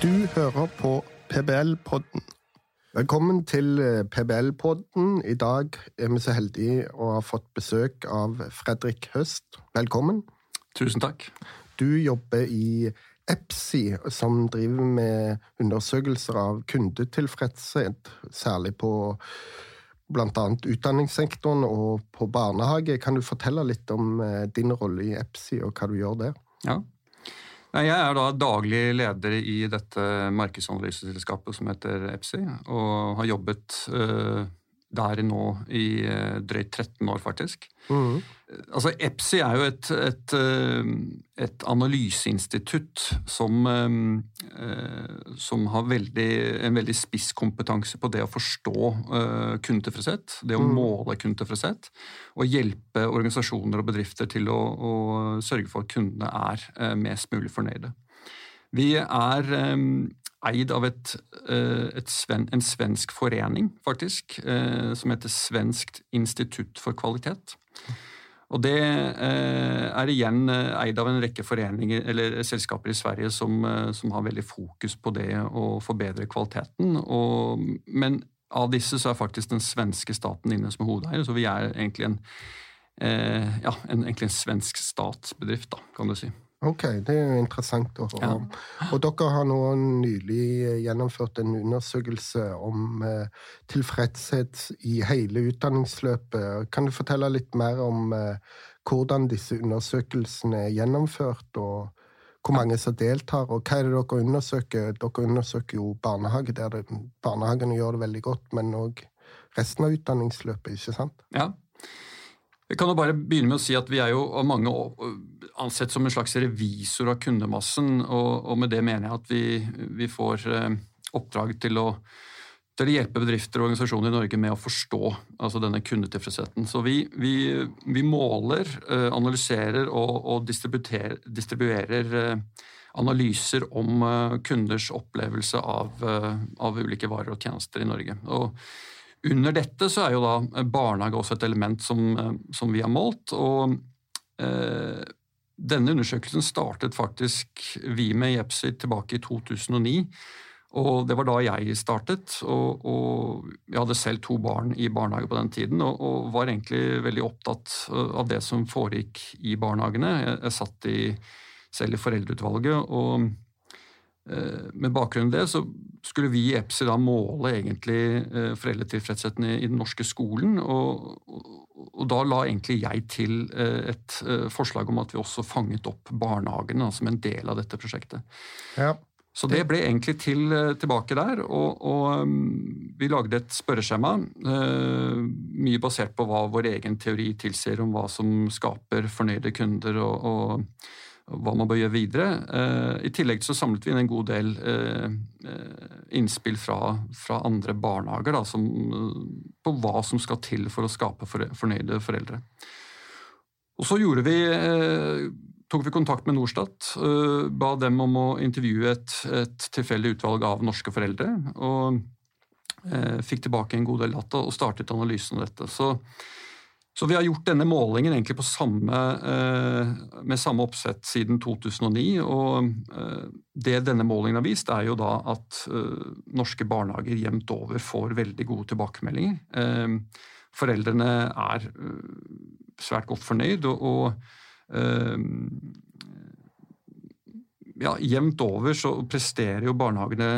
Du hører på PBL-podden. Velkommen til eh, PBL-podden. I dag er vi så heldige å ha fått besøk av Fredrik Høst. Velkommen. Tusen takk. Du jobber i EPSI, som driver med undersøkelser av kundetilfredshet, særlig på bl.a. utdanningssektoren og på barnehage. Kan du fortelle litt om eh, din rolle i EPSI og hva du gjør der? Ja. Jeg er da daglig leder i dette markedsanalyseselskapet som heter EPSI, og har jobbet uh, der nå i uh, drøyt 13 år, faktisk. Mm. Altså, EPSI er jo et, et, eh, et analyseinstitutt som, eh, som har veldig, en veldig spisskompetanse på det å forstå eh, kundetilfredshet, det å mm. måle kundetilfredshet, og hjelpe organisasjoner og bedrifter til å, å sørge for at kundene er mest mulig fornøyde. Vi er eid av et, et sven, en svensk forening, faktisk, som heter Svenskt institutt for kvalitet. Og Det eh, er igjen eh, eid av en rekke foreninger eller selskaper i Sverige som, eh, som har veldig fokus på det å forbedre kvaliteten. Og, men av disse så er faktisk den svenske staten inne som hovedeier, så vi er egentlig en, ja, en, egentlig en svensk statsbedrift, da, kan du si. Ok, det er jo interessant å høre om. Ja. Og dere har nå nylig gjennomført en undersøkelse om eh, tilfredshet i hele utdanningsløpet. Kan du fortelle litt mer om eh, hvordan disse undersøkelsene er gjennomført, og hvor mange som deltar, og hva er det dere undersøker? Dere undersøker jo barnehage, der det, barnehagene gjør det veldig godt, men òg resten av utdanningsløpet, ikke sant? Ja, jeg kan jo bare begynne med å si at Vi er jo av mange ansett som en slags revisor av kundemassen. og, Med det mener jeg at vi, vi får eh, oppdrag til å, til å, hjelpe bedrifter og organisasjoner i Norge med å forstå altså denne kundetilfredsheten. Så vi, vi, vi måler, eh, analyserer og, og distribuerer distribuerer, analyser om kunders opplevelse av, av ulike varer og tjenester i Norge. Og under dette så er jo da barnehage også et element som, eh, som vi har målt. og eh, Denne undersøkelsen startet faktisk vi med i EPSI tilbake i 2009. og Det var da jeg startet. og, og Jeg hadde selv to barn i barnehage på den tiden og, og, var egentlig veldig opptatt av det som foregikk i barnehagene. Jeg, jeg satt i, selv i foreldreutvalget. og Eh, med bakgrunn i det så skulle vi i EPSI da måle egentlig eh, foreldretilfredsheten i, den norske skolen. Og, og, da la egentlig jeg til eh, et forslag om at vi også fanget opp barnehagene som en del av dette prosjektet. Ja. Så det ble egentlig til tilbake der, og, og mm, vi lagde et spørreskjema. Mye basert på hva vår egen teori tilsier om hva som skaper fornøyde kunder og, og hva man bør gjøre videre. Eh, I tillegg så samlet vi inn en god del eh, eh, innspill fra, fra andre barnehager da, som, på hva som skal til for å skape fornøyde foreldre. Og så gjorde vi, tok vi kontakt med Norstat, ba dem om å intervjue et, et tilfeldig utvalg av norske foreldre. og Fikk tilbake en god del data og startet analysen av dette. Så så vi har gjort denne målingen egentlig samme, eh, med samme oppsett siden 2009. og eh, Det denne målingen har vist, er jo da at eh, norske barnehager jevnt over får veldig gode tilbakemeldinger. Foreldrene er svært godt fornøyd, og ja, jevnt over så presterer jo barnehagene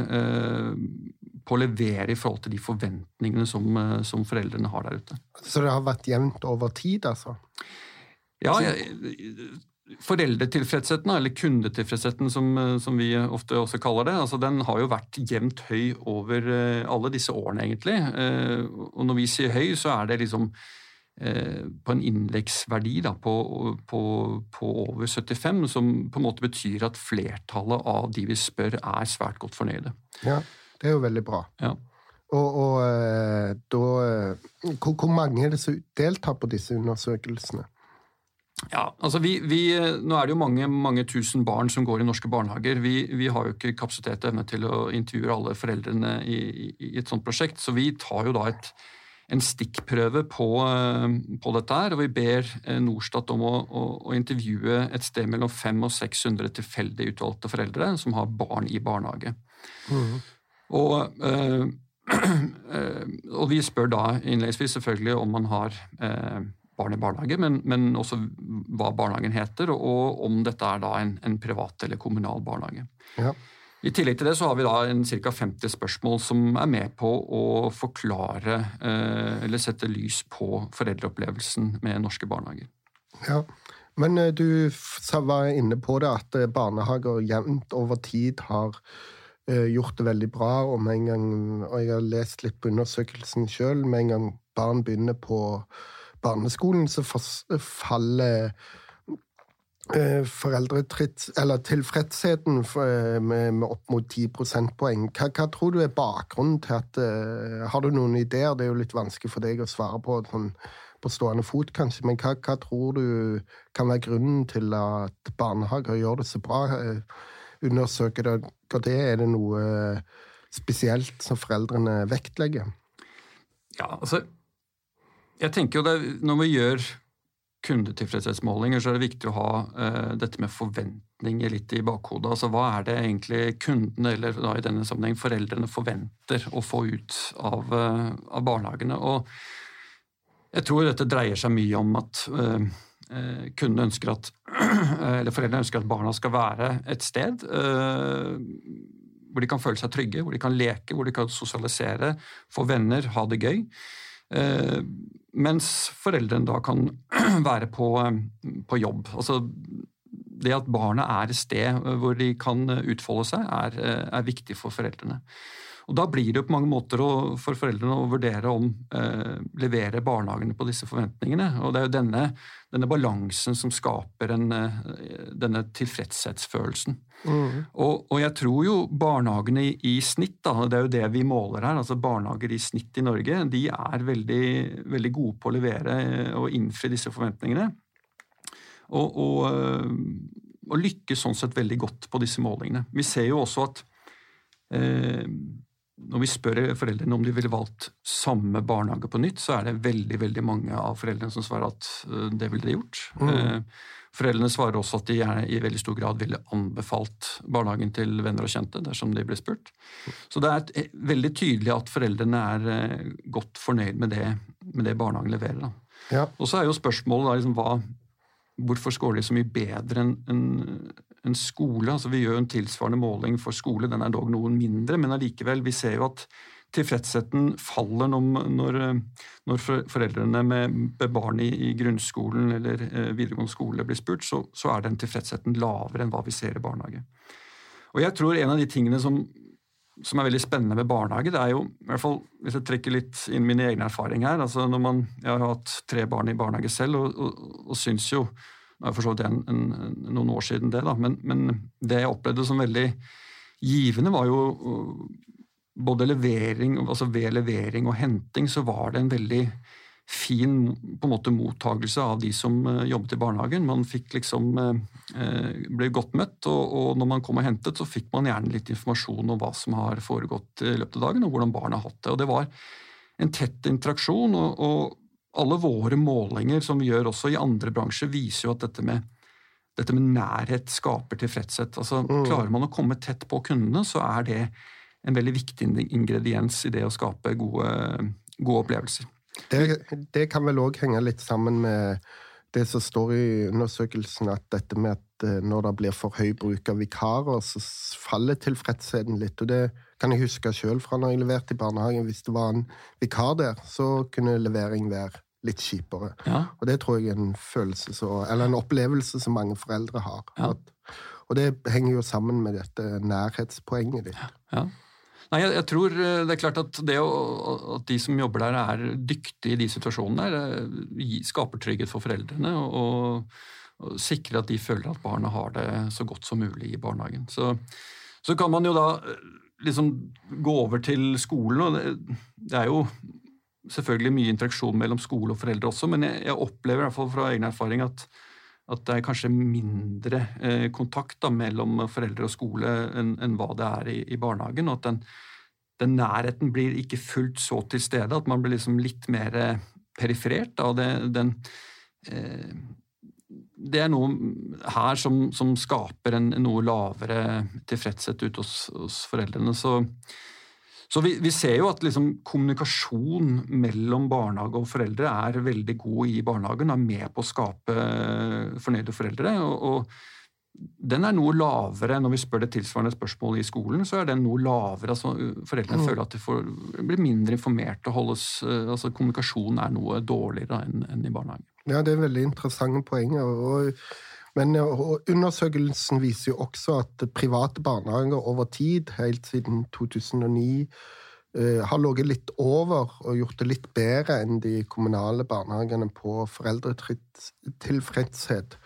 på å levere i forhold til de forventningene som, eh, som foreldrene har der ute. Så det har vært jevnt over tid, altså? Ja, Foreldretilfredsheten, eller kundetilfredsheten som, eh, som, vi ofte også kaller det, altså den har jo vært jevnt høy over eh, alle disse årene, egentlig. Og når vi sier høy, så er det liksom på en indeksverdi på, på, på, over 75, som på en måte betyr at flertallet av de vi spør, er svært godt fornøyde. Ja. Det er jo veldig bra. Ja. Og, og eh, da eh, hvor, hvor, mange er det som deltar på disse undersøkelsene? Ja, altså vi, vi, Nå er det jo mange, mange tusen barn som går i norske barnehager. Vi, vi har jo ikke kapasitet og evne til å intervjue alle foreldrene i, i, i, et sånt prosjekt, så vi tar jo da et, en stikkprøve på, på, dette her, og vi ber Norstat om å, å, å, intervjue et sted mellom 500 og 600 tilfeldig utvalgte foreldre som har barn i barnehage. Mm. Og, øh, og, vi spør da innledningsvis selvfølgelig om man har øh, barn i barnehage, men, men, også hva barnehagen heter, og om dette er da en, en privat eller kommunal barnehage. Ja. I tillegg til det så har vi da ca. 50 spørsmål som er med på å forklare eh, eller sette lys på foreldreopplevelsen med norske barnehager. Ja, Men eh, du var inne på det at eh, barnehager jevnt over tid har gjort det veldig bra. Og, med en gang, og jeg har lest litt på undersøkelsen sjøl. Med en gang barn begynner på barneskolen, så faller Eh, eller tilfredsheten eh, med, opp mot 10 prosentpoeng. Hva, hva, tror du er bakgrunnen til at Har du noen ideer? Det er jo litt vanskelig for deg å svare på sånn, på stående fot, kanskje, men hva, hva, tror du kan være grunnen til at barnehager gjør det så bra? Undersøker dere det? Er det noe spesielt som foreldrene vektlegger? Ja, altså Jeg tenker jo det når vi gjør kundetilfredshetsmålinger, så er det viktig å ha uh, dette med forventninger litt i bakhodet. Altså Hva er det egentlig kundene, eller da i denne sammenheng foreldrene, forventer å få ut av, uh, av barnehagene? Og jeg tror dette dreier seg mye om at uh, kundene ønsker at eller foreldrene ønsker at barna skal være et sted hvor de kan føle seg trygge, hvor de kan leke, hvor de kan sosialisere, få venner, ha det gøy. Mens foreldrene da kan være på, på jobb. Altså, det at barna er et sted hvor de kan utfolde seg, er, er viktig for foreldrene. Og Da blir det på mange måter for foreldrene å vurdere om eh, leverer barnehagene på disse forventningene. Og Det er jo denne, denne balansen som skaper en, eh, denne tilfredshetsfølelsen. Mm. Og, og, jeg tror jo barnehagene i, i, snitt, da, det er jo det vi måler her, altså barnehager i snitt i Norge, de er veldig, veldig gode på å levere og innfri disse forventningene. Og, og, eh, og lykkes sånn sett veldig godt på disse målingene. Vi ser jo også at eh, når vi spør foreldrene om de ville valgt samme barnehage på nytt, så er det veldig veldig mange av foreldrene som svarer at eh, det ville de gjort. Mm. Eh, foreldrene svarer også at de i veldig stor grad ville anbefalt barnehagen til venner og kjente dersom de ble spurt. Så det er eh, veldig tydelig at foreldrene er godt fornøyd med det, med det barnehagen leverer. Ja. Og så er jo spørsmålet da, liksom, hva, hvorfor scorer de så mye bedre enn en, en skole. altså Vi gjør en tilsvarende måling for skole, den er dog noen mindre, men allikevel, vi ser jo at tilfredsheten faller når, når, foreldrene med barn i, i, grunnskolen eller eh, videregående skole blir spurt, så, så, er den tilfredsheten lavere enn hva vi ser i barnehage. Og jeg tror en av de tingene som, som er veldig spennende med barnehage, det er jo, i hvert fall hvis jeg trekker litt inn min egen erfaring her altså når man, Jeg har hatt tre barn i barnehage selv, og, og, og syns jo det er for så vidt en, en, noen år siden, det, da. Men, men, det jeg opplevde som veldig givende, var jo uh, både levering altså Ved levering og henting så var det en veldig fin på en måte mottagelse av de som uh, jobbet i barnehagen. Man fikk liksom uh, ble godt møtt, og, og, når man kom og hentet, så fikk man gjerne litt informasjon om hva som har foregått i løpet av dagen, og hvordan barna har hatt det. Og det var en tett interaksjon, og, og alle våre målinger som vi gjør også i andre bransjer, viser jo at dette med, dette med nærhet skaper tilfredshet. Altså, mm. Klarer man å komme tett på kundene, så er det en veldig viktig ingrediens i det å skape gode, gode opplevelser. Det, det, kan vel òg henge litt sammen med det som står i undersøkelsen, at dette med at eh, når det blir for høy bruk av vikarer, så faller tilfredsheten litt. Og det kan jeg huske sjøl fra når jeg leverte i barnehagen. Hvis det var en vikar der, så kunne levering være litt kjipere. Ja. Og det tror jeg er en følelse så, eller en opplevelse som mange foreldre har. Ja. At, og det henger jo sammen med dette nærhetspoenget ditt. Ja. Nei, jeg, jeg, tror eh, det er klart at det å, at de som jobber der, er dyktige i de situasjonene der, eh, skaper trygghet for foreldrene. og, og, og sikrer at de føler at barna har det så godt som mulig i barnehagen. Så, så kan man jo da eh, liksom gå over til skolen, og det, er jo selvfølgelig mye interaksjon mellom skole og foreldre også, men jeg, jeg opplever i hvert fall fra egen erfaring at, at det er kanskje mindre eh, kontakt da, mellom foreldre og skole enn, en hva det er i, i barnehagen. og at den, den nærheten blir ikke fullt så til stede, at man blir liksom litt mer periferert av det, den eh, det er noe her som, som skaper en, noe lavere tilfredshet ute hos, hos foreldrene. Så, så vi, vi, ser jo at liksom kommunikasjon mellom barnehage og foreldre er veldig god i barnehagen, er med på å skape fornøyde foreldre. og, og den er noe lavere når vi spør det tilsvarende spørsmålet i skolen. så er den noe lavere, altså Foreldrene mm. føler at de får, blir mindre informert og holdes, altså Kommunikasjonen er noe dårligere enn, enn i barnehagen. Ja, det er veldig interessante poenger. Og, men undersøkelsen viser jo også at private barnehager over tid, helt siden 2009, uh, har ligget litt over og gjort det litt bedre enn de kommunale barnehagene på foreldretilfredshet.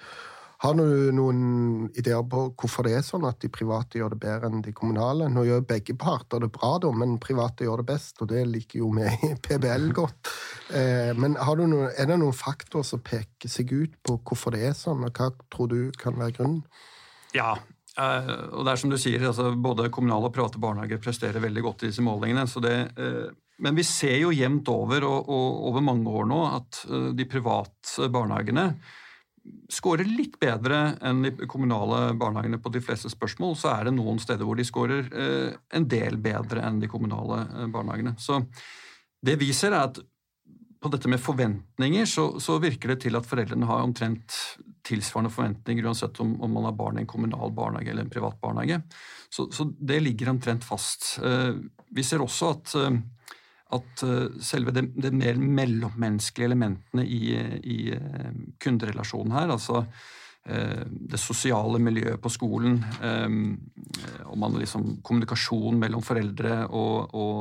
Har du noen ideer på hvorfor det er sånn at de private gjør det bedre enn de kommunale? Nå gjør begge parter det bra, da, men private gjør det best, og det liker jo vi i PBL godt. Eh, men noen, er det noen faktorer som peker seg ut på hvorfor det er sånn, og hva tror du kan være grunnen? Ja, eh, og det er som du sier, altså både kommunale og private barnehager presterer veldig godt i disse målingene. så det... Eh, men vi ser jo jevnt over og, og over mange år nå at de private barnehagene skårer litt bedre enn de kommunale barnehagene på de fleste spørsmål, så er det noen steder hvor de skårer eh, en del bedre enn de kommunale eh, barnehagene. Så det vi ser, er at på dette med forventninger, så, så, virker det til at foreldrene har omtrent tilsvarende forventninger uansett om, om man har barn i en kommunal barnehage eller en privat barnehage. Så, så det ligger omtrent fast. Eh, vi ser også at at eh, selve det, det mer mellommenneskelige elementene i, i eh, kunderelasjonen her, altså eh, det sosiale miljøet på skolen, om man liksom kommunikasjon mellom foreldre og, og,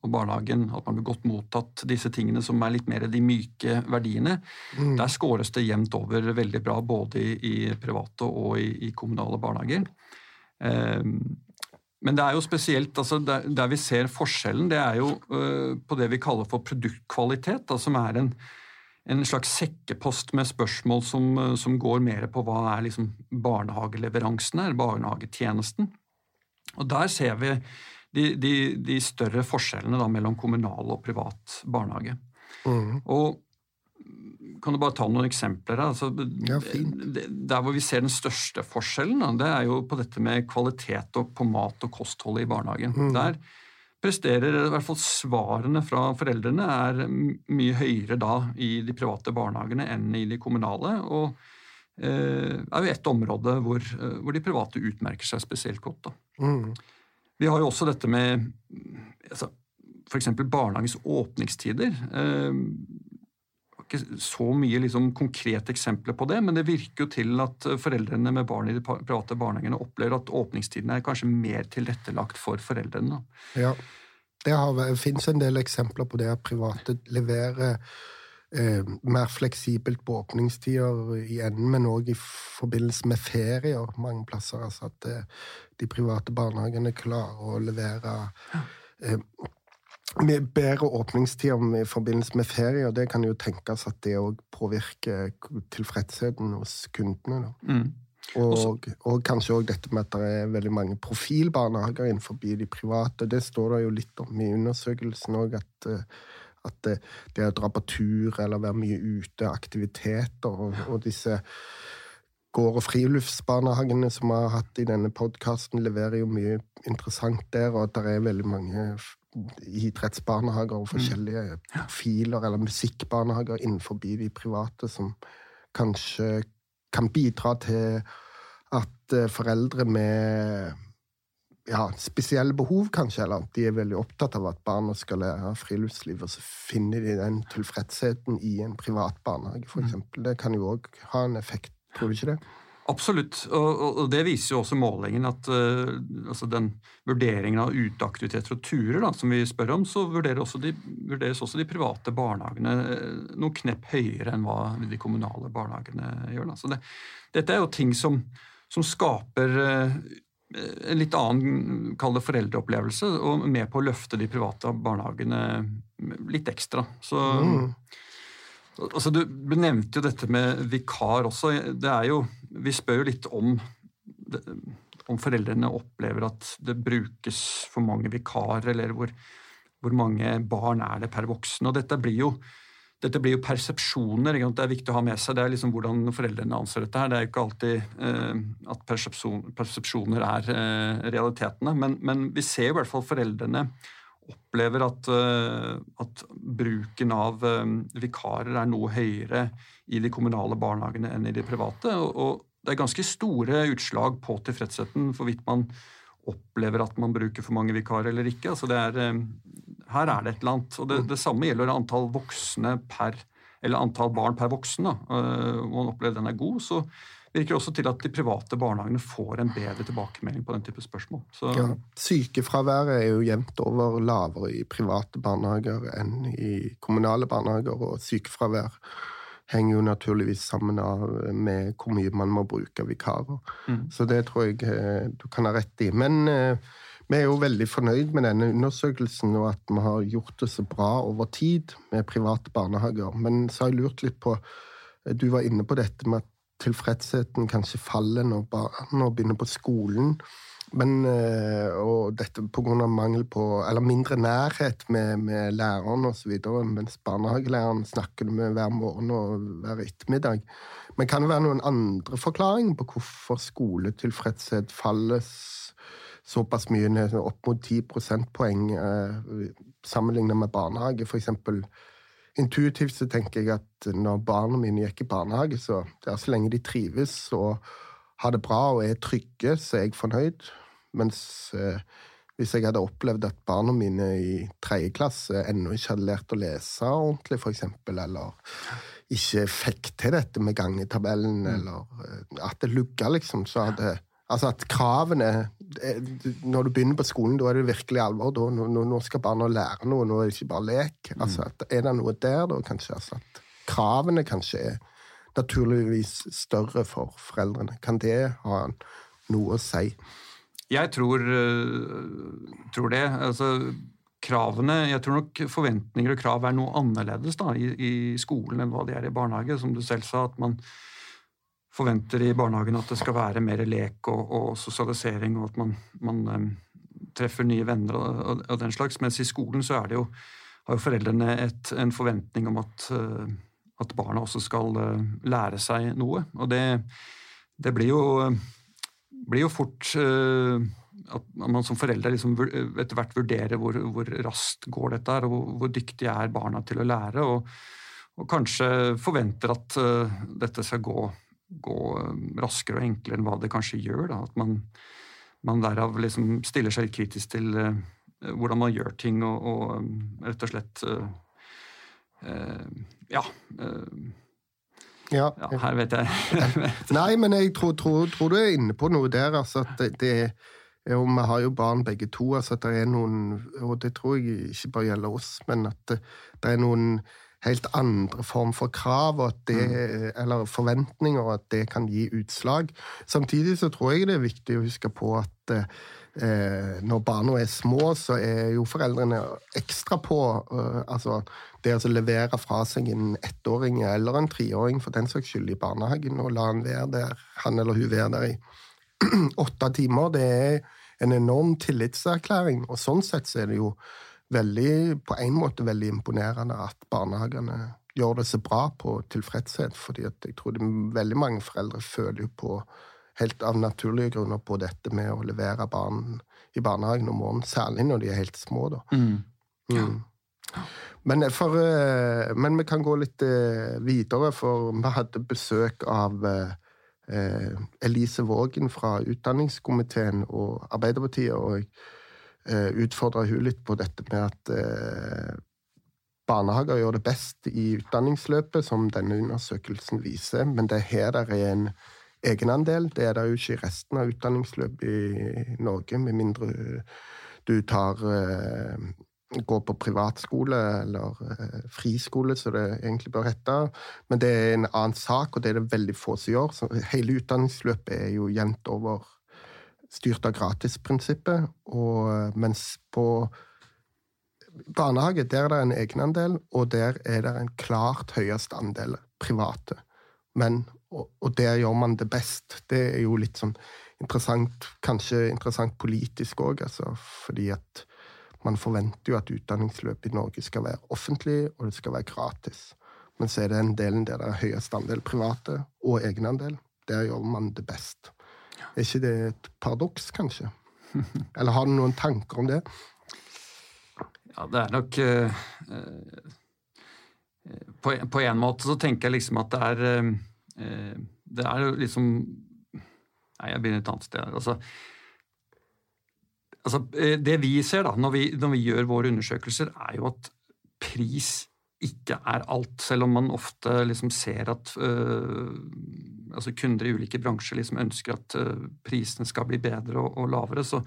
og, barnehagen, at man blir godt mottatt, disse tingene som er litt mer de myke verdiene, mm. der scores det jevnt over veldig bra både i, i private og i, i kommunale barnehager. Men det er jo spesielt, altså der, der, vi ser forskjellen, det er jo uh, på det vi kaller for produktkvalitet, da, som er en, en, slags sekkepost med spørsmål som, uh, som, går mer på hva er liksom barnehageleveransen er, barnehagetjenesten. Og Der ser vi de, de, de større forskjellene da, mellom kommunal og privat barnehage. Mm. Og kan du bare ta noen eksempler? Altså, ja. Der hvor vi ser den største forskjellen, det er jo på dette med kvalitet og på mat og kostholdet i barnehagen. Mm. Der presterer i hvert fall svarene fra foreldrene er mye høyere da i de private barnehagene enn i de kommunale. og eh, er jo et område hvor, eh, hvor, de private utmerker seg spesielt godt. Mm. Vi har jo også dette med altså, f.eks. barnehagens åpningstider. Eh, ikke så mye liksom, konkrete eksempler på det, men det virker jo til at eh, foreldrene med barn i de private barnehagene opplever at åpningstiden er kanskje mer tilrettelagt for foreldrene. Ja, det finnes en del eksempler på det at private leverer eh, mer fleksibelt på åpningstider i enden, men òg i forbindelse med ferier mange plasser. Altså at eh, de private barnehagene klarer å levere eh, med bedre åpningstider i forbindelse med ferie, og det kan jo tenkes at det òg påvirker tilfredsheten hos kundene. Mm. Og, og, kanskje òg dette med at det er veldig mange profilbarnehager innenfor de private. Det står det jo litt om i undersøkelsen òg, at, eh, at det, det, å dra på tur eller være mye ute, aktiviteter og, og disse gård- og friluftsbarnehagene som vi har hatt i denne podkasten, leverer jo mye interessant der, og at det er veldig mange idrettsbarnehager og mm. forskjellige mm. profiler, eller musikkbarnehager innenfor de private, som kanskje kan bidra til at eh, foreldre med ja, spesielle behov, kanskje, eller de er veldig opptatt av at barna skal lære friluftsliv, og så finner de den tilfredsheten i en privat barnehage, f.eks. Mm. Det kan jo òg ha en effekt, tror du ikke det? Absolutt, og, og, det viser jo også målingen at uh, altså den vurderingen av uteaktiviteter og turer da, som vi spør om, så vurderes også, de, vurderes også de private barnehagene uh, noe knepp høyere enn hva de kommunale barnehagene gjør. Da. Så det, dette er jo ting som, som skaper uh, en litt annen kall det foreldreopplevelse, og med på å løfte de private barnehagene litt ekstra. Så mm. Altså, du, nevnte jo dette med vikar også. Det er jo, vi spør jo litt om, om foreldrene opplever at det brukes for mange vikarer, eller hvor, hvor mange barn er det per voksen. Og dette blir jo, dette blir jo persepsjoner. Det er viktig å ha med seg. Det er liksom hvordan foreldrene anser dette. her. Det er jo ikke alltid eh, at persepsjon, persepsjoner er eh, realitetene, men, men, vi ser i hvert fall foreldrene opplever at, eh, at bruken av eh, vikarer er noe høyere i de kommunale barnehagene enn i de private. og, det er ganske store utslag på tilfredsheten hvorvidt man opplever at man bruker for mange vikarer eller ikke. Altså er, eh, her er det et eller annet. Og det, det, samme gjelder antall voksne per eller antall barn per voksen. Da. Om man opplever den er god, så virker også til at de private barnehagene får en bedre tilbakemelding på den type spørsmål. Så... Ja, Sykefraværet er jo jevnt over lavere i private barnehager enn i kommunale barnehager, og sykefravær henger jo naturligvis sammen med hvor mye man må bruke vikarer. Mm. Så det tror jeg eh, du kan ha rett i. Men eh, vi er jo veldig fornøyd med denne undersøkelsen, og at vi har gjort det så bra over tid med private barnehager. Men så har jeg lurt litt på Du var inne på dette med at tilfredsheten kanskje faller når barna begynner på skolen. Men, eh, og dette pga. mangel på Eller mindre nærhet med, med læreren osv. Mens barnehagelæreren snakker med hver morgen og hver ettermiddag. Men kan det være noen andre forklaringer på hvorfor skoletilfredshet faller såpass mye opp mot 10 prosentpoeng eh, sammenlignet med barnehage? For eksempel, intuitivt så tenker jeg at når barna mine gikk i barnehage, så er så lenge de trives og har det bra og er trygge, så er jeg fornøyd. Mens eh, hvis jeg hadde opplevd at barna mine i tredje klasse ennå ikke hadde lært å lese ordentlig, eksempel, eller ikke fikk til dette med gangetabellen, mm. eller eh, at det lugga, liksom, så hadde Altså at kravene Når du begynner på skolen, da er det virkelig alvor. Da, nå, nå, skal barna lære noe, nå er det ikke bare lek. Altså at, er det noe der, da, kanskje? Altså, at kravene kanskje er naturligvis større for foreldrene. Kan det ha noe å si? Jeg tror, eh, tror det. Altså, kravene Jeg tror nok forventninger og krav er noe annerledes da, i, i, skolen enn hva de er i barnehage. Som du selv sa, at man forventer i barnehagen at det skal være mer lek og, og sosialisering, og at man, man um, treffer nye venner og, og, og, den slags. Mens i skolen så jo, har jo foreldrene et, en forventning om at uh, at barna også skal uh, lære seg noe. Og det, det blir, jo, blir, jo, fort at man som foreldre liksom etter hvert vurderer hvor, hvor raskt går dette her, og hvor, hvor dyktige er barna til å lære. Og, og kanskje forventer at uh, dette skal gå, gå, raskere og enklere enn hva det kanskje gjør. Da. At man, man derav liksom stiller seg litt kritisk til uh, hvordan man gjør ting, og, og rett og slett uh, uh, ja. Eh, ja. ja. Her vet jeg Nei, men jeg tror, tror, tror, du er inne på noe der. altså at det, det jo, Vi har jo barn begge to, altså at det er noen Og det tror jeg ikke bare gjelder oss, men at det, det er noen helt andre form for krav det, mm. eller forventninger, og at det kan gi utslag. Samtidig så tror jeg det er viktig å huske på at eh, når barna er små, så er jo foreldrene ekstra på. Eh, altså det å levere fra seg en ettåring eller en treåring for den saks skyld i barnehagen, og la han være der, han eller hun være der i åtte timer, det er en enorm tillitserklæring. Og sånn sett så er det jo veldig, på en måte veldig imponerende at barnehagene gjør det så bra på tilfredshet, fordi jeg tror det, veldig mange foreldre føler jo på helt av naturlige grunner på dette med å levere barn i barnehagen om morgenen, særlig når de er helt små. da. Mm. Mm. Men, for, eh, men, vi kan gå litt eh, videre, for vi hadde besøk av eh, Elise Vågen fra utdanningskomiteen og Arbeiderpartiet. og jeg utfordra hun litt på dette med at barnehager gjør det best i utdanningsløpet, som denne undersøkelsen viser, men det er her er en egenandel. Det er det jo ikke i resten av utdanningsløpet i Norge, med mindre du tar gå på privatskole eller eh, friskole, så det egentlig bør hete. Men det er en annen sak, og det er det veldig få som gjør. Så hele utdanningsløpet er jo jevnt over styrt av gratisprinsippet, og mens på barnehage der er det en egenandel, og der er det en klart høyest andel private. Men og, og, der gjør man det best. Det er jo litt sånn interessant, kanskje interessant politisk òg, altså, fordi at man forventer jo at utdanningsløpet i Norge skal være offentlig, og det skal være gratis. Men så er det en del der det er høyest andel private, og egenandel. Der gjør man det best. Er ikke det et paradoks, kanskje? Eller har du noen tanker om det? Ja, det er nok uh, på, på, en måte så tenker jeg liksom at det er uh, Det er jo liksom Nei, jeg begynner et annet sted. Altså, altså, det vi ser da, når vi, når vi gjør våre undersøkelser, er jo at pris ikke er alt, selv om man ofte liksom ser at uh, altså kunder i ulike bransjer liksom ønsker at uh, prisene skal bli bedre og, og, lavere. Så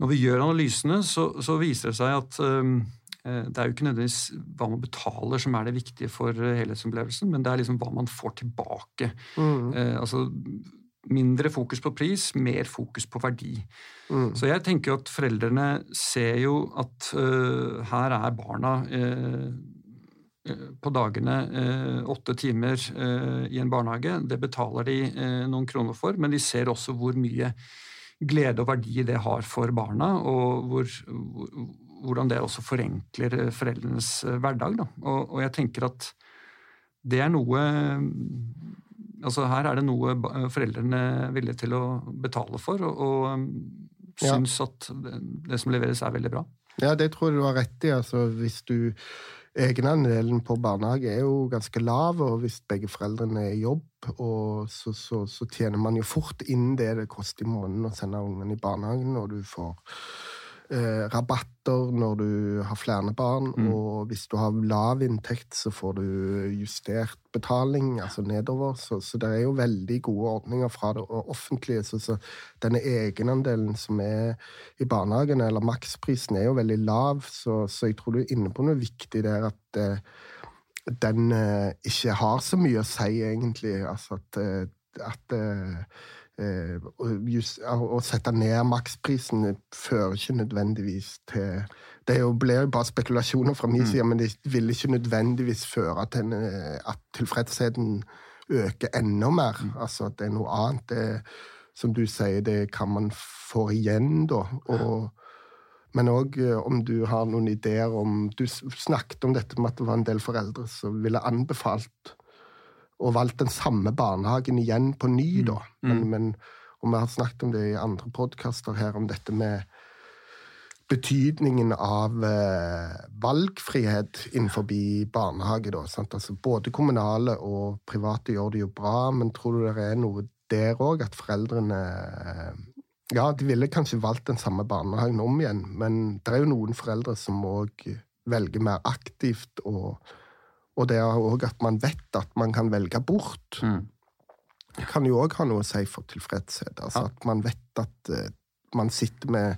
når vi gjør analysene, så, så viser det seg at um, det er jo ikke nødvendigvis hva man betaler som er det viktige for helhetsopplevelsen, men det er liksom hva man får tilbake. Mm. altså mindre fokus på pris, mer fokus på verdi. Mm. Så jeg tenker jo at foreldrene ser jo at her er barna Eh, på dagene eh, åtte timer eh, i en barnehage. Det betaler de noen kroner for, men de ser også hvor mye glede og verdi det har for barna, og hvor, hvordan det også forenkler foreldrenes hverdag. Og, og, jeg tenker at det er noe Altså her er det noe foreldrene er villige til å betale for, og, og syns ja. at det, det som leveres, er veldig bra. Ja, det tror jeg du har rett i. Altså, hvis du Egenandelen på barnehage er jo ganske lav, og hvis begge foreldrene er i jobb, så, så, så, tjener man jo fort inn det det koster i måneden å sende ungene i barnehagen, og du får eh, rabatter når du har flere barn, mm. og hvis du har lav inntekt, så får du justert betaling, altså nedover. Så, så det er jo veldig gode ordninger fra det offentlige. Så, så, denne egenandelen som er i barnehagen, eller maksprisen, er jo veldig lav, så, så jeg tror du er inne på noe viktig der at eh, den eh, ikke har så mye å si, egentlig. Altså at, eh, at eh, å sette ned maksprisen fører ikke nødvendigvis til Det blir jo bare spekulasjoner fra min mm. men det vil ikke nødvendigvis føre til eh, at tilfredsheten øker enda mer. Mm. Altså at det er noe annet. Det, som du sier, det kan man få igjen, da. Og, men òg eh, om du har noen ideer om Du snakket om dette med at det var en del foreldre som ville anbefalt og valgt den samme barnehagen igjen på ny, mm. da. Men, mm. men, og vi har snakket om det i andre podkaster her, om dette med betydningen av eh, valgfrihet innenfor barnehage. Da, altså, både kommunale og private gjør det jo bra, men tror du det er noe der òg, at foreldrene Ja, de ville kanskje valgt den samme barnehagen om igjen, men det er jo noen foreldre som òg velger mer aktivt og og det er òg at man vet at man kan velge bort. Mm. Det kan jo òg ha noe å si for tilfredshet. Altså ja. At man vet at uh, man sitter med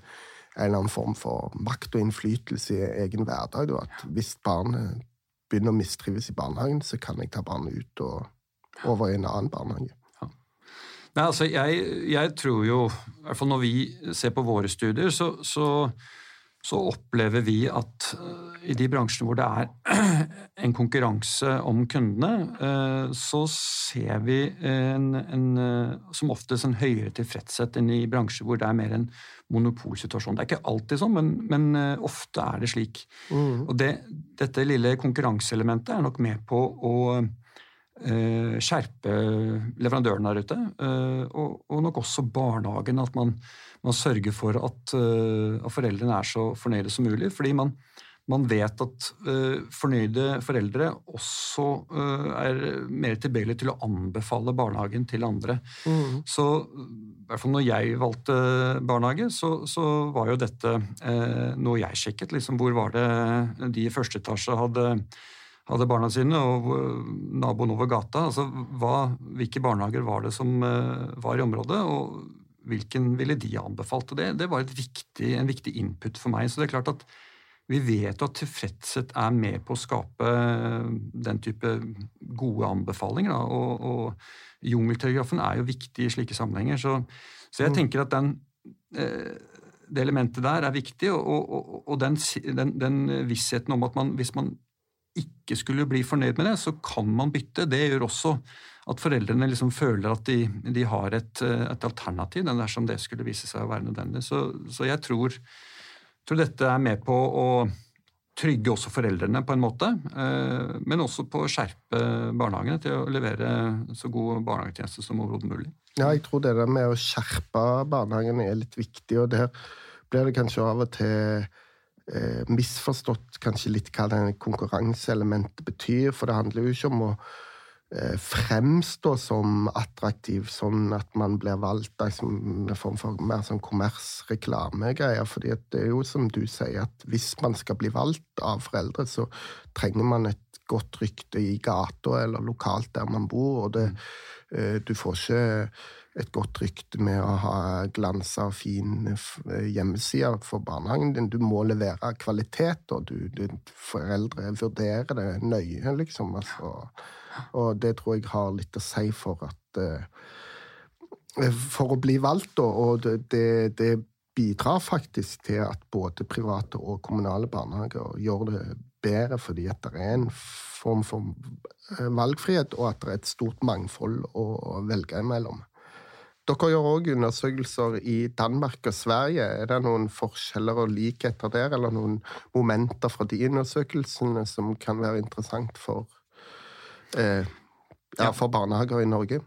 en eller annen form for makt og innflytelse i egen hverdag. Da. At hvis barnet begynner å mistrives i barnehagen, så kan jeg ta barnet ut og over i en annen barnehage. Ja. Nei, altså, jeg, jeg, tror jo, i hvert fall når vi ser på våre studier, så, så så opplever vi at eh, i de bransjene hvor det er en konkurranse om kundene, eh, så ser vi en, en, eh, som oftest en høyere tilfredshet enn i bransjer hvor det er mer en monopolsituasjon. Det er ikke alltid sånn, men, men ofte er det slik. Mm. Og det, dette lille konkurranseelementet er nok med på å skjerpe leverandøren der ute, og, og nok også barnehagen. At man man sørger for at, uh, at, foreldrene er så fornøyde som mulig. Fordi man, man vet at fornøyde foreldre også er mer tilbøyelige til å anbefale barnehagen til andre. Mm. Så i hvert fall når jeg valgte barnehage, så, så var jo dette noe jeg sjekket. Liksom, hvor var det de i første etasje hadde hadde barna sine, og naboen over gata. altså hva, Hvilke barnehager var det som var i området? og hvilken ville de anbefalt? Og det, det var viktig, en viktig input for meg. Så det er klart at vi vet at tilfredshet er med på å skape den type gode anbefalinger. Da. Og, og jungeltelegrafen er jo viktig i slike sammenhenger. Så, så jeg mm. tenker at den, eh, det elementet der er viktig, og, og, og den, den, den, vissheten om at man, hvis man ikke skulle bli fornøyd med det, så kan man bytte. Det gjør også at foreldrene liksom føler at de, de har et, et, alternativ dersom det skulle vise seg å være nødvendig. Så, så jeg tror, tror, dette er med på å trygge også foreldrene på en måte, eh, men også på å skjerpe barnehagene til å levere så god barnehagetjeneste som overhodet mulig. Ja, jeg tror det der med å skjerpe barnehagene er litt viktig, og der blir det kanskje av og til eh, misforstått kanskje litt hva det konkurranseelementet betyr, for det handler jo ikke om å Eh, fremstå som attraktiv, sånn at man blir valgt liksom, med form for mer sånn kommersreklamegreier. fordi det er jo som du sier, at hvis man skal bli valgt av foreldre, så trenger man et godt rykte i gata eller lokalt der man bor. og det, mm. du får ikke et godt rykte med å ha glansa og fin hjemmeside for barnehagen din. Du må levere kvalitet, og du, du, foreldre vurderer det nøye, liksom. altså og det tror jeg har litt å si for at uh, For å bli valgt, og det, det, bidrar faktisk til at både private og kommunale barnehager gjør det bedre fordi at det er en form for eh, valgfrihet, og at det er et stort mangfold å velge imellom. Dere gjør òg undersøkelser i Danmark og Sverige. Er det noen forskjeller og likheter der, eller noen momenter fra de undersøkelsene som kan være interessant for eh, ja, for barnehager i Norge?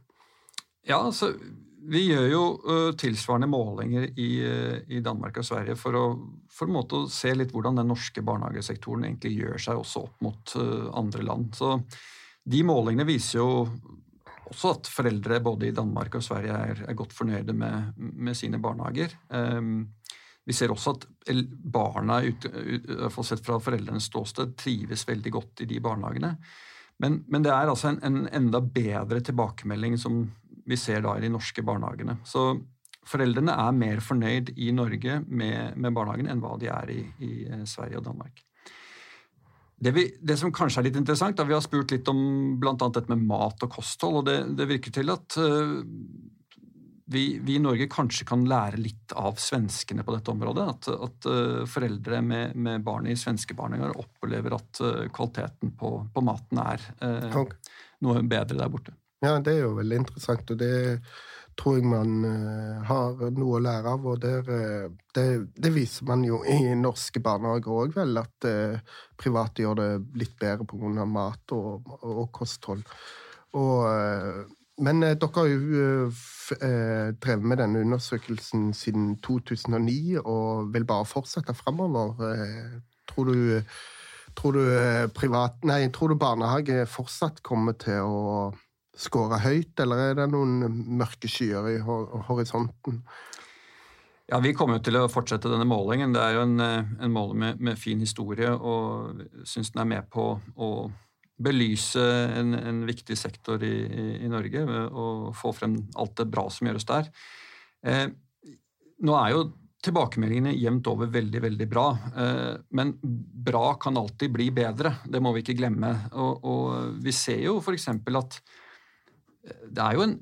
Ja, altså vi gjør jo uh, tilsvarende målinger i, uh, i, Danmark og Sverige for å, for å se litt hvordan den norske barnehagesektoren egentlig gjør seg også opp mot uh, andre land. Så de målingene viser jo også at foreldre både i Danmark og Sverige er, er godt fornøyde med, med sine barnehager. Um, vi ser også at barna, ut, ut, sett fra foreldrenes ståsted, trives veldig godt i de barnehagene. Men, men, det er altså en, en, enda bedre tilbakemelding som vi ser da i de norske barnehagene. Så foreldrene er mer fornøyd i Norge med, med barnehagen enn hva de er i, i eh, Sverige og Danmark. Det, vi, det, som kanskje er litt interessant, da Vi har spurt litt om bl.a. dette med mat og kosthold. og Det, det virker til at uh, vi, vi, i Norge kanskje kan lære litt av svenskene på dette området. At, at uh, foreldre med, med, barn i svenske barnehager opplever at uh, kvaliteten på, på, maten er noe bedre der borte. Ja, det er jo veldig interessant, og det tror jeg man har noe å lære av. Og der, det, det, viser man jo i norske barnehager òg, vel, at private gjør det litt bedre pga. mat og, og, kosthold. Og men eh, dere har jo eh, eh, drevet med denne undersøkelsen siden 2009 og vil bare fortsette framover. Eh, tror du, tror du eh, privat Nei, tror du barnehage fortsatt kommer til å skåre høyt, eller er det noen mørke skyer i horisonten? Ja, Vi kommer jo til å fortsette denne målingen. Det er jo en, en måling med, med, fin historie, og syns den er med på å belyse en, en viktig sektor i, i, i, Norge og få frem alt det bra som gjøres der. Eh, nå er jo tilbakemeldingene jevnt over veldig veldig bra, eh, men bra kan alltid bli bedre. Det må vi ikke glemme. Og, og vi ser jo f.eks. at eh, det er jo en,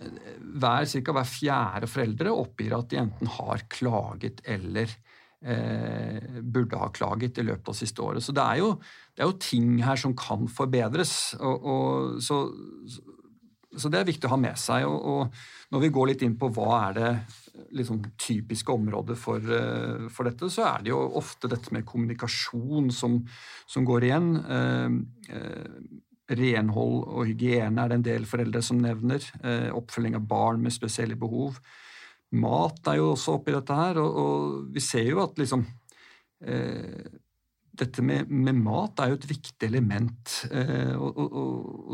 hver, cirka hver fjerde foreldre oppgir at de enten har klaget eller eh, burde ha klaget i løpet av siste året. Så det er jo, det er jo ting her som kan forbedres. Og, og, så, så, det er viktig å ha med seg. Og, og, når vi går litt inn på hva er det liksom, typiske området for, uh, for, dette, så er det jo ofte dette med kommunikasjon som, som går igjen. Eh, uh, renhold og hygiene er det en del foreldre som nevner. oppfølging av barn med spesielle behov. Mat er jo også oppi dette her, og, og vi ser jo at liksom eh, Dette med, med, mat er jo et viktig element. Eh, og, og,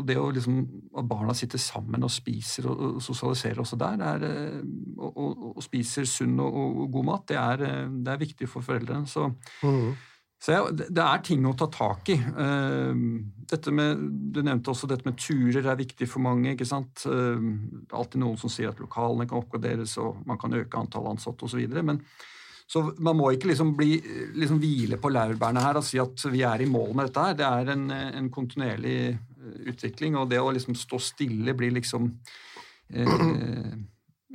og, det å liksom At barna sitter sammen og spiser og, sosialiserer også der, er, eh, og, spiser sunn og, god mat, det er, eh, det er viktig for foreldrene. Så mm. Så Det er ting å ta tak i. Ehm, med, du nevnte også dette med turer er viktig for mange. ikke sant? Ehm, det er alltid noen som sier at lokalene kan oppgraderes og man kan øke antall ansatte osv. Men så man må ikke liksom, bli, liksom hvile på laurbærene her og si at vi er i mål med dette. her. Det er en, en kontinuerlig eh, utvikling, og det å liksom stå stille blir liksom eh,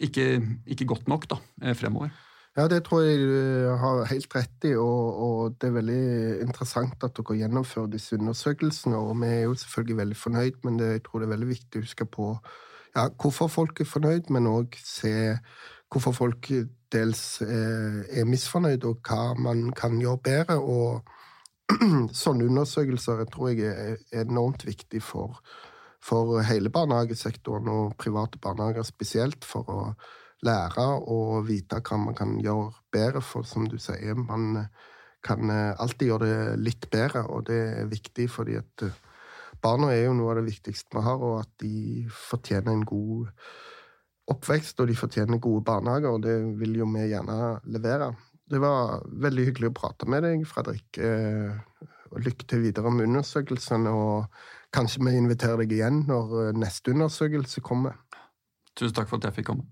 ikke, ikke, godt nok da, eh, fremover. Ja, det tror jeg du har helt rett i, og, og, det er veldig interessant at dere gjennomfører disse undersøkelsene. Og vi er jo selvfølgelig veldig fornøyd, men det, jeg tror det er veldig viktig å huske på ja, hvorfor folk er fornøyd, men òg se hvorfor folk dels eh, er misfornøyd, og hva man kan gjøre bedre. og sånne undersøkelser jeg tror jeg er enormt viktig for, for hele barnehagesektoren, og private barnehager spesielt, for å lære og vite hva man kan gjøre bedre. For som du sier, man kan alltid gjøre det litt bedre, og det er viktig fordi at barna er jo noe av det viktigste vi har, og at de fortjener en god oppvekst, og de fortjener gode barnehager, og det vil jo vi gjerne levere. Det var veldig hyggelig å prate med deg, Fredrik. Eh, lykke til videre med undersøkelsene, og kanskje vi inviterer deg igjen når eh, neste undersøkelse kommer. Tusen takk for at jeg fikk komme.